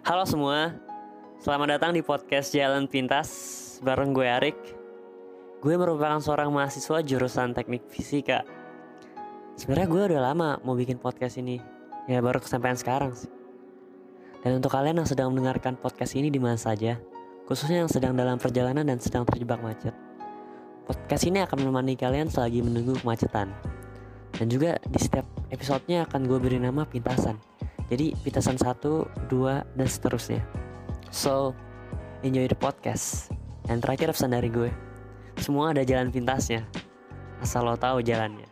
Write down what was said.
Halo semua, selamat datang di podcast Jalan Pintas bareng gue Arik. Gue merupakan seorang mahasiswa jurusan teknik fisika. Sebenarnya gue udah lama mau bikin podcast ini, ya baru kesampaian sekarang sih. Dan untuk kalian yang sedang mendengarkan podcast ini di mana saja, khususnya yang sedang dalam perjalanan dan sedang terjebak macet, podcast ini akan menemani kalian selagi menunggu kemacetan. Dan juga di setiap episodenya akan gue beri nama pintasan. Jadi pintasan satu, dua, dan seterusnya. So, enjoy the podcast. Dan terakhir pesan dari gue, semua ada jalan pintasnya. Asal lo tahu jalannya.